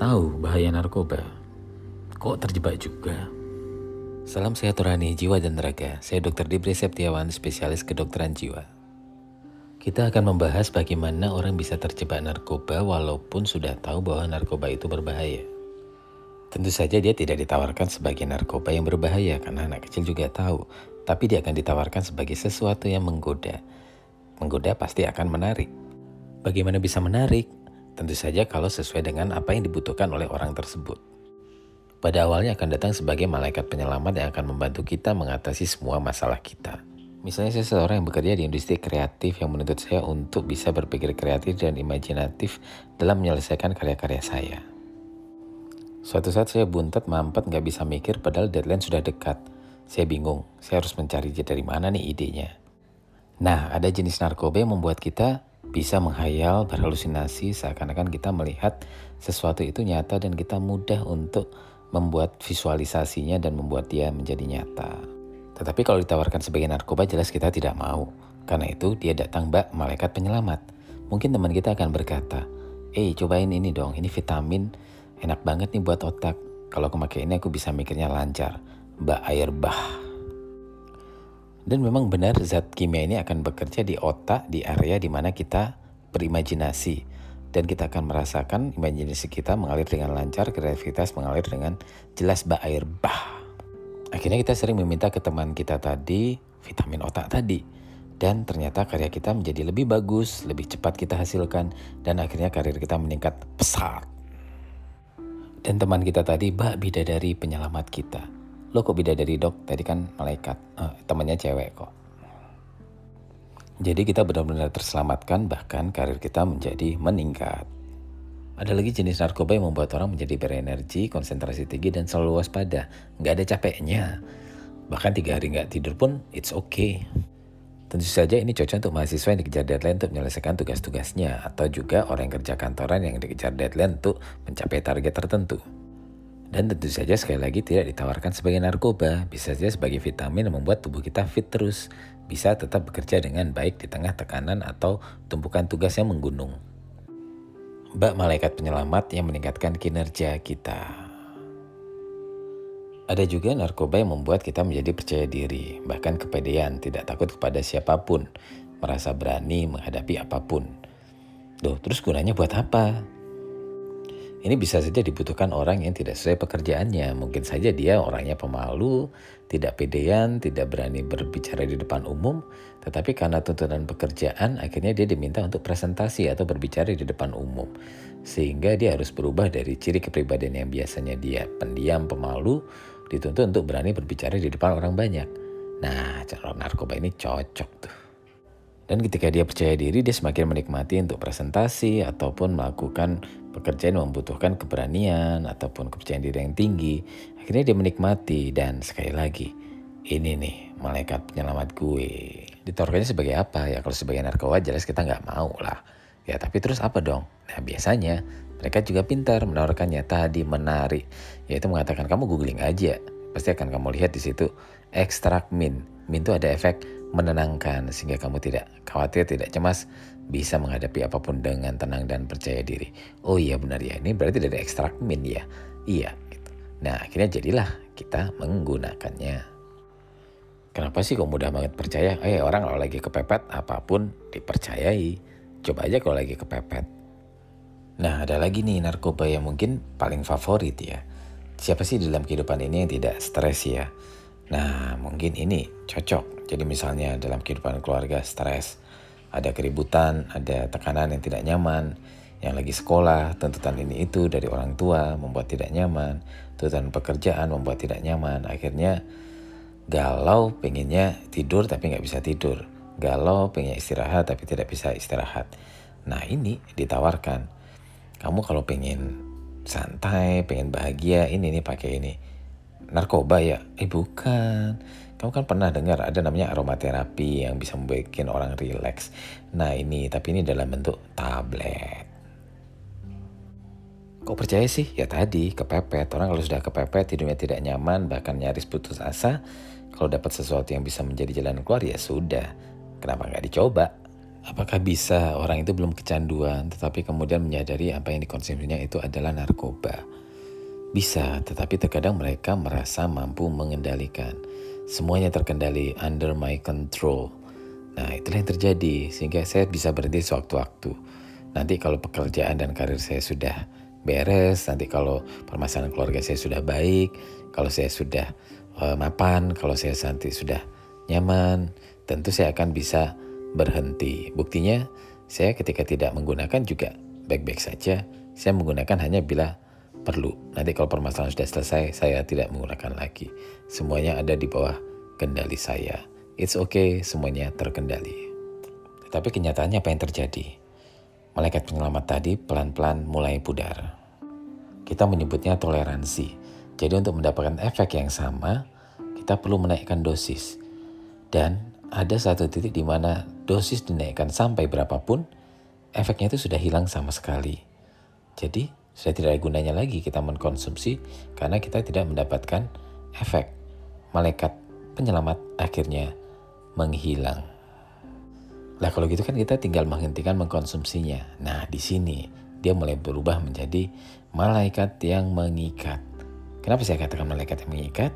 Tahu bahaya narkoba? Kok terjebak juga? Salam sehat rohani jiwa dan raga. Saya Dr. Dibri Septiawan, spesialis kedokteran jiwa. Kita akan membahas bagaimana orang bisa terjebak narkoba walaupun sudah tahu bahwa narkoba itu berbahaya. Tentu saja dia tidak ditawarkan sebagai narkoba yang berbahaya karena anak kecil juga tahu, tapi dia akan ditawarkan sebagai sesuatu yang menggoda. Menggoda pasti akan menarik. Bagaimana bisa menarik? Tentu saja kalau sesuai dengan apa yang dibutuhkan oleh orang tersebut. Pada awalnya akan datang sebagai malaikat penyelamat yang akan membantu kita mengatasi semua masalah kita. Misalnya saya seorang yang bekerja di industri kreatif yang menuntut saya untuk bisa berpikir kreatif dan imajinatif dalam menyelesaikan karya-karya saya. Suatu saat saya buntet mampet nggak bisa mikir padahal deadline sudah dekat. Saya bingung, saya harus mencari dari mana nih idenya. Nah, ada jenis narkoba yang membuat kita bisa menghayal, berhalusinasi seakan-akan kita melihat sesuatu itu nyata dan kita mudah untuk membuat visualisasinya dan membuat dia menjadi nyata. Tetapi kalau ditawarkan sebagai narkoba jelas kita tidak mau. Karena itu dia datang mbak malaikat penyelamat. Mungkin teman kita akan berkata, eh cobain ini dong, ini vitamin enak banget nih buat otak. Kalau aku ini aku bisa mikirnya lancar. Mbak air bah. Dan memang benar zat kimia ini akan bekerja di otak, di area di mana kita berimajinasi. Dan kita akan merasakan imajinasi kita mengalir dengan lancar, kreativitas mengalir dengan jelas bah air bah. Akhirnya kita sering meminta ke teman kita tadi vitamin otak tadi. Dan ternyata karya kita menjadi lebih bagus, lebih cepat kita hasilkan, dan akhirnya karir kita meningkat pesat. Dan teman kita tadi, bak bidadari penyelamat kita lo kok beda dari dok tadi kan malaikat uh, temannya cewek kok jadi kita benar-benar terselamatkan bahkan karir kita menjadi meningkat ada lagi jenis narkoba yang membuat orang menjadi berenergi, konsentrasi tinggi, dan selalu waspada. Nggak ada capeknya. Bahkan tiga hari nggak tidur pun, it's okay. Tentu saja ini cocok untuk mahasiswa yang dikejar deadline untuk menyelesaikan tugas-tugasnya, atau juga orang yang kerja kantoran yang dikejar deadline untuk mencapai target tertentu. Dan tentu saja sekali lagi tidak ditawarkan sebagai narkoba, bisa saja sebagai vitamin yang membuat tubuh kita fit terus, bisa tetap bekerja dengan baik di tengah tekanan atau tumpukan tugas yang menggunung. Mbak malaikat penyelamat yang meningkatkan kinerja kita. Ada juga narkoba yang membuat kita menjadi percaya diri, bahkan kepedean, tidak takut kepada siapa pun, merasa berani menghadapi apa pun. Duh, terus gunanya buat apa? Ini bisa saja dibutuhkan orang yang tidak sesuai pekerjaannya. Mungkin saja dia orangnya pemalu, tidak pedean, tidak berani berbicara di depan umum, tetapi karena tuntutan pekerjaan akhirnya dia diminta untuk presentasi atau berbicara di depan umum. Sehingga dia harus berubah dari ciri kepribadian yang biasanya dia pendiam, pemalu, dituntut untuk berani berbicara di depan orang banyak. Nah, calon narkoba ini cocok tuh. Dan ketika dia percaya diri, dia semakin menikmati untuk presentasi ataupun melakukan pekerjaan membutuhkan keberanian ataupun kepercayaan diri yang tinggi. Akhirnya dia menikmati dan sekali lagi, ini nih malaikat penyelamat gue. Ditawarkannya sebagai apa? Ya kalau sebagai narkoba jelas kita nggak mau lah. Ya tapi terus apa dong? Nah biasanya mereka juga pintar menawarkannya tadi menarik. Yaitu mengatakan kamu googling aja. Pasti akan kamu lihat di situ ekstrak min. Min itu ada efek menenangkan sehingga kamu tidak khawatir, tidak cemas, bisa menghadapi apa pun dengan tenang dan percaya diri. Oh iya benar ya, ini berarti dari ekstrak min ya. Iya. Gitu. Nah akhirnya jadilah kita menggunakannya. Kenapa sih kok mudah banget percaya? Eh orang kalau lagi kepepet apa pun dipercayai. Coba aja kalau lagi kepepet. Nah ada lagi nih narkoba yang mungkin paling favorit ya. Siapa sih dalam kehidupan ini yang tidak stres ya? Nah mungkin ini cocok jadi misalnya dalam kehidupan keluarga stres, ada keributan, ada tekanan yang tidak nyaman, yang lagi sekolah, tuntutan ini itu dari orang tua membuat tidak nyaman, tuntutan pekerjaan membuat tidak nyaman, akhirnya galau pengennya tidur tapi nggak bisa tidur, galau pengen istirahat tapi tidak bisa istirahat. Nah ini ditawarkan, kamu kalau pengen santai, pengen bahagia, ini nih pakai ini. Narkoba ya? Eh bukan kamu kan pernah dengar ada namanya aromaterapi yang bisa membuat orang rileks. Nah ini, tapi ini dalam bentuk tablet. Kok percaya sih? Ya tadi, kepepet. Orang kalau sudah kepepet, hidupnya tidak nyaman, bahkan nyaris putus asa. Kalau dapat sesuatu yang bisa menjadi jalan keluar, ya sudah. Kenapa nggak dicoba? Apakah bisa orang itu belum kecanduan tetapi kemudian menyadari apa yang dikonsumsinya itu adalah narkoba? Bisa, tetapi terkadang mereka merasa mampu mengendalikan. Semuanya terkendali under my control. Nah, itulah yang terjadi sehingga saya bisa berhenti sewaktu-waktu. Nanti kalau pekerjaan dan karir saya sudah beres, nanti kalau permasalahan keluarga saya sudah baik, kalau saya sudah uh, mapan, kalau saya nanti sudah nyaman, tentu saya akan bisa berhenti. Buktinya, saya ketika tidak menggunakan juga baik-baik saja. Saya menggunakan hanya bila perlu. Nanti kalau permasalahan sudah selesai, saya tidak menggunakan lagi. Semuanya ada di bawah kendali saya. It's okay, semuanya terkendali. Tetapi kenyataannya apa yang terjadi? Malaikat penyelamat tadi pelan-pelan mulai pudar. Kita menyebutnya toleransi. Jadi untuk mendapatkan efek yang sama, kita perlu menaikkan dosis. Dan ada satu titik di mana dosis dinaikkan sampai berapapun, efeknya itu sudah hilang sama sekali. Jadi, sudah tidak ada gunanya lagi kita mengkonsumsi karena kita tidak mendapatkan efek. Malaikat penyelamat akhirnya menghilang. Lah kalau gitu kan kita tinggal menghentikan mengkonsumsinya. Nah, di sini dia mulai berubah menjadi malaikat yang mengikat. Kenapa saya katakan malaikat yang mengikat?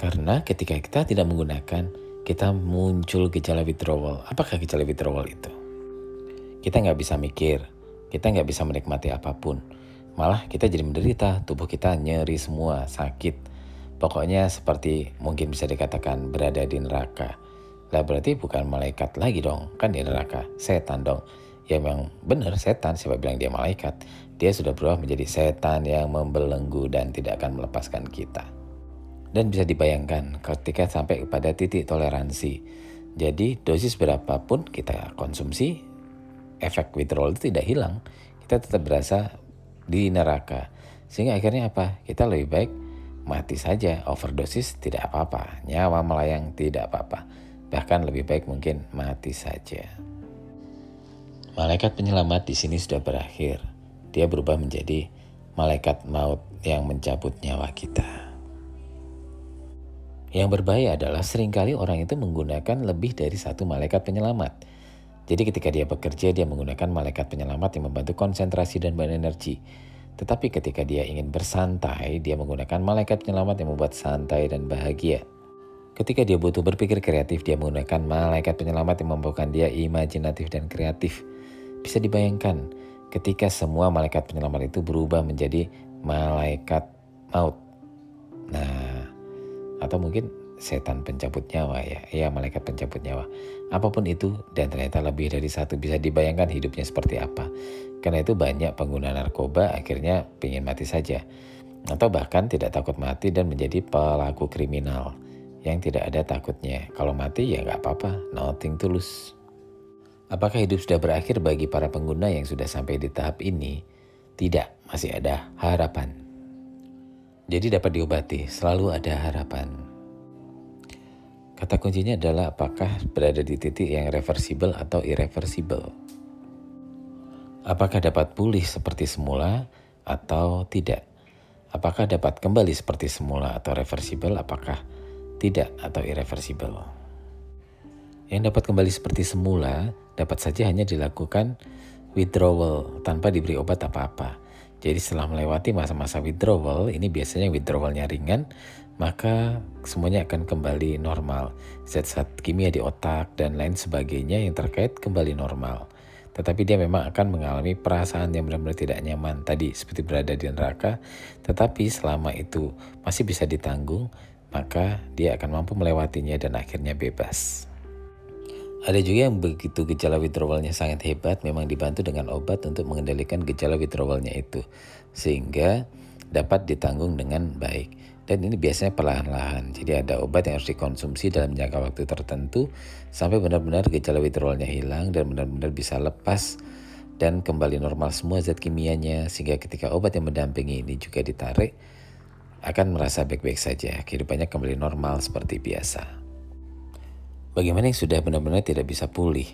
Karena ketika kita tidak menggunakan kita muncul gejala withdrawal. Apakah gejala withdrawal itu? Kita nggak bisa mikir, kita nggak bisa menikmati apa pun. Malah kita jadi menderita, tubuh kita nyeri semua, sakit. Pokoknya seperti mungkin bisa dikatakan berada di neraka. Lah berarti bukan malaikat lagi dong, kan di neraka, setan dong. Ya memang benar setan, siapa bilang dia malaikat. Dia sudah berubah menjadi setan yang membelenggu dan tidak akan melepaskan kita. Dan bisa dibayangkan ketika sampai kepada titik toleransi. Jadi dosis berapapun kita konsumsi, efek withdrawal itu tidak hilang. Kita tetap berasa di neraka. Sehingga akhirnya apa? Kita lebih baik mati saja. Overdosis tidak apa-apa. Nyawa melayang tidak apa-apa. Bahkan lebih baik mungkin mati saja. Malaikat penyelamat di sini sudah berakhir. Dia berubah menjadi malaikat maut yang mencabut nyawa kita. Yang berbahaya adalah sering kali orang itu menggunakan lebih dari satu malaikat penyelamat. Jadi ketika dia bekerja, dia menggunakan malaikat penyelamat yang membantu konsentrasi dan berenergi. Tetapi ketika dia ingin bersantai, dia menggunakan malaikat penyelamat yang membuat santai dan bahagia. Ketika dia butuh berpikir kreatif, dia menggunakan malaikat penyelamat yang membawakan dia imajinatif dan kreatif. Bisa dibayangkan ketika semua malaikat penyelamat itu berubah menjadi malaikat maut. Nah, atau mungkin setan pencabut nyawa ya, ya malaikat pencabut nyawa. Apa pun itu dan ternyata lebih dari satu bisa dibayangkan hidupnya seperti apa. Karena itu banyak pengguna narkoba akhirnya ingin mati saja. Atau bahkan tidak takut mati dan menjadi pelaku kriminal yang tidak ada takutnya. Kalau mati ya nggak apa-apa, nothing to lose. Apakah hidup sudah berakhir bagi para pengguna yang sudah sampai di tahap ini? Tidak, masih ada harapan. Jadi dapat diobati, selalu ada harapan. Kata kuncinya adalah apakah berada di titik yang reversible atau irreversible. Apakah dapat pulih seperti semula atau tidak? Apakah dapat kembali seperti semula atau reversible? Apakah tidak atau irreversible? Yang dapat kembali seperti semula dapat saja hanya dilakukan withdrawal tanpa diberi obat apa-apa. Jadi setelah melewati masa-masa withdrawal, ini biasanya withdrawalnya ringan, maka semuanya akan kembali normal. Zat-zat kimia di otak dan lain sebagainya yang terkait kembali normal. Tetapi dia memang akan mengalami perasaan yang benar-benar tidak nyaman tadi seperti berada di neraka. Tetapi selama itu masih bisa ditanggung, maka dia akan mampu melewatinya dan akhirnya bebas. Ada juga yang begitu gejala withdrawalnya sangat hebat, memang dibantu dengan obat untuk mengendalikan gejala withdrawalnya itu, sehingga dapat ditanggung dengan baik. Dan ini biasanya perlahan-lahan, jadi ada obat yang harus dikonsumsi dalam jangka waktu tertentu sampai benar-benar gejala withdrawalnya hilang dan benar-benar bisa lepas dan kembali normal semua zat kimianya sehingga ketika obat yang mendampingi ini juga ditarik akan merasa baik-baik saja, kehidupannya kembali normal seperti biasa. Bagaimana yang sudah benar-benar tidak bisa pulih?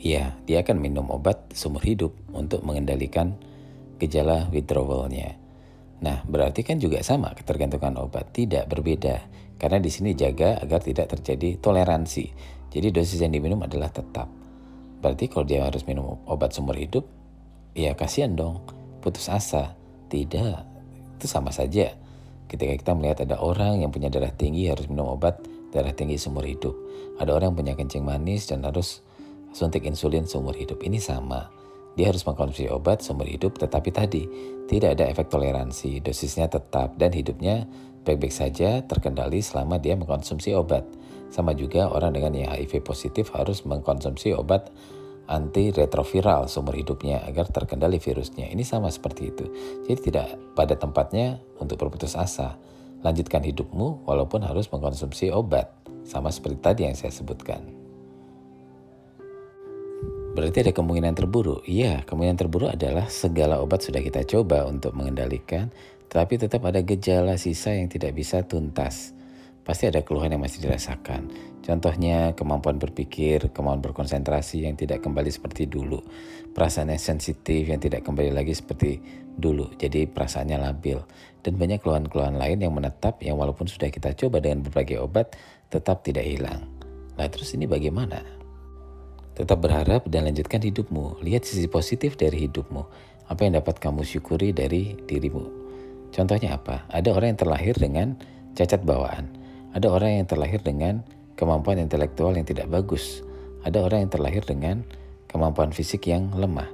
Ya, dia akan minum obat seumur hidup untuk mengendalikan gejala withdrawalnya. Nah, berarti kan juga sama ketergantungan obat, tidak berbeda. Karena di sini jaga agar tidak terjadi toleransi. Jadi dosis yang diminum adalah tetap. Berarti kalau dia harus minum obat seumur hidup, ya kasihan dong, putus asa. Tidak, itu sama saja. Ketika kita melihat ada orang yang punya darah tinggi harus minum obat darah tinggi seumur hidup. Ada orang yang punya kencing manis dan harus suntik insulin seumur hidup. Ini sama. Dia harus mengkonsumsi obat seumur hidup tetapi tadi tidak ada efek toleransi, dosisnya tetap dan hidupnya baik-baik saja terkendali selama dia mengkonsumsi obat. Sama juga orang dengan yang HIV positif harus mengkonsumsi obat antiretroviral seumur hidupnya agar terkendali virusnya. Ini sama seperti itu. Jadi tidak pada tempatnya untuk berputus asa. Lanjutkan hidupmu walaupun harus mengkonsumsi obat. Sama seperti tadi yang saya sebutkan. Berarti ada kemungkinan terburuk. Iya, kemungkinan terburuk adalah segala obat sudah kita coba untuk mengendalikan, tetapi tetap ada gejala sisa yang tidak bisa tuntas. Pasti ada keluhan yang masih dirasakan. Contohnya kemampuan berpikir, kemampuan berkonsentrasi yang tidak kembali seperti dulu. Perasaan yang sensitif yang tidak kembali lagi seperti dulu. Jadi perasaannya labil. Dan banyak keluhan-keluhan lain yang menetap yang walaupun sudah kita coba dengan berbagai obat tetap tidak hilang. Nah terus ini bagaimana? Tetap berharap dan lanjutkan hidupmu. Lihat sisi positif dari hidupmu. Apa yang dapat kamu syukuri dari dirimu. Contohnya apa? Ada orang yang terlahir dengan cacat bawaan. Ada orang yang terlahir dengan kemampuan intelektual yang tidak bagus. Ada orang yang terlahir dengan kemampuan fisik yang lemah.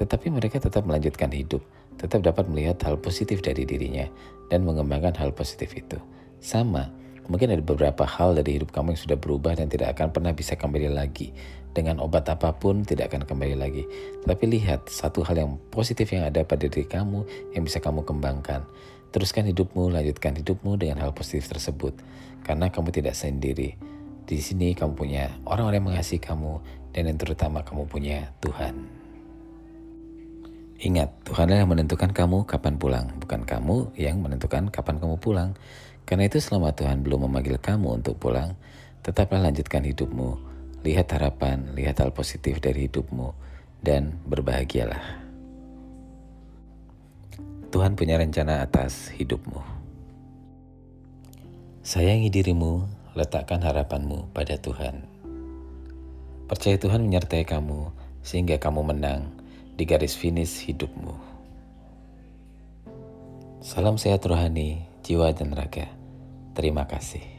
Tetapi mereka tetap melanjutkan hidup, tetap dapat melihat hal positif dari dirinya dan mengembangkan hal positif itu. Sama, mungkin ada beberapa hal dari hidup kamu yang sudah berubah dan tidak akan pernah bisa kembali lagi dengan obat apa pun tidak akan kembali lagi. Tapi lihat satu hal yang positif yang ada pada diri kamu yang bisa kamu kembangkan. Teruskan hidupmu, lanjutkan hidupmu dengan hal positif tersebut. Karena kamu tidak sendiri. Di sini kamu punya orang-orang yang mengasihi kamu dan yang terutama kamu punya Tuhan. Ingat, Tuhanlah yang menentukan kamu kapan pulang, bukan kamu yang menentukan kapan kamu pulang. Karena itu selama Tuhan belum memanggil kamu untuk pulang, tetaplah lanjutkan hidupmu Lihat harapan, lihat hal positif dari hidupmu, dan berbahagialah. Tuhan punya rencana atas hidupmu. Sayangi dirimu, letakkan harapanmu pada Tuhan. Percaya Tuhan menyertai kamu sehingga kamu menang di garis finish hidupmu. Salam sehat rohani, jiwa dan raga. Terima kasih.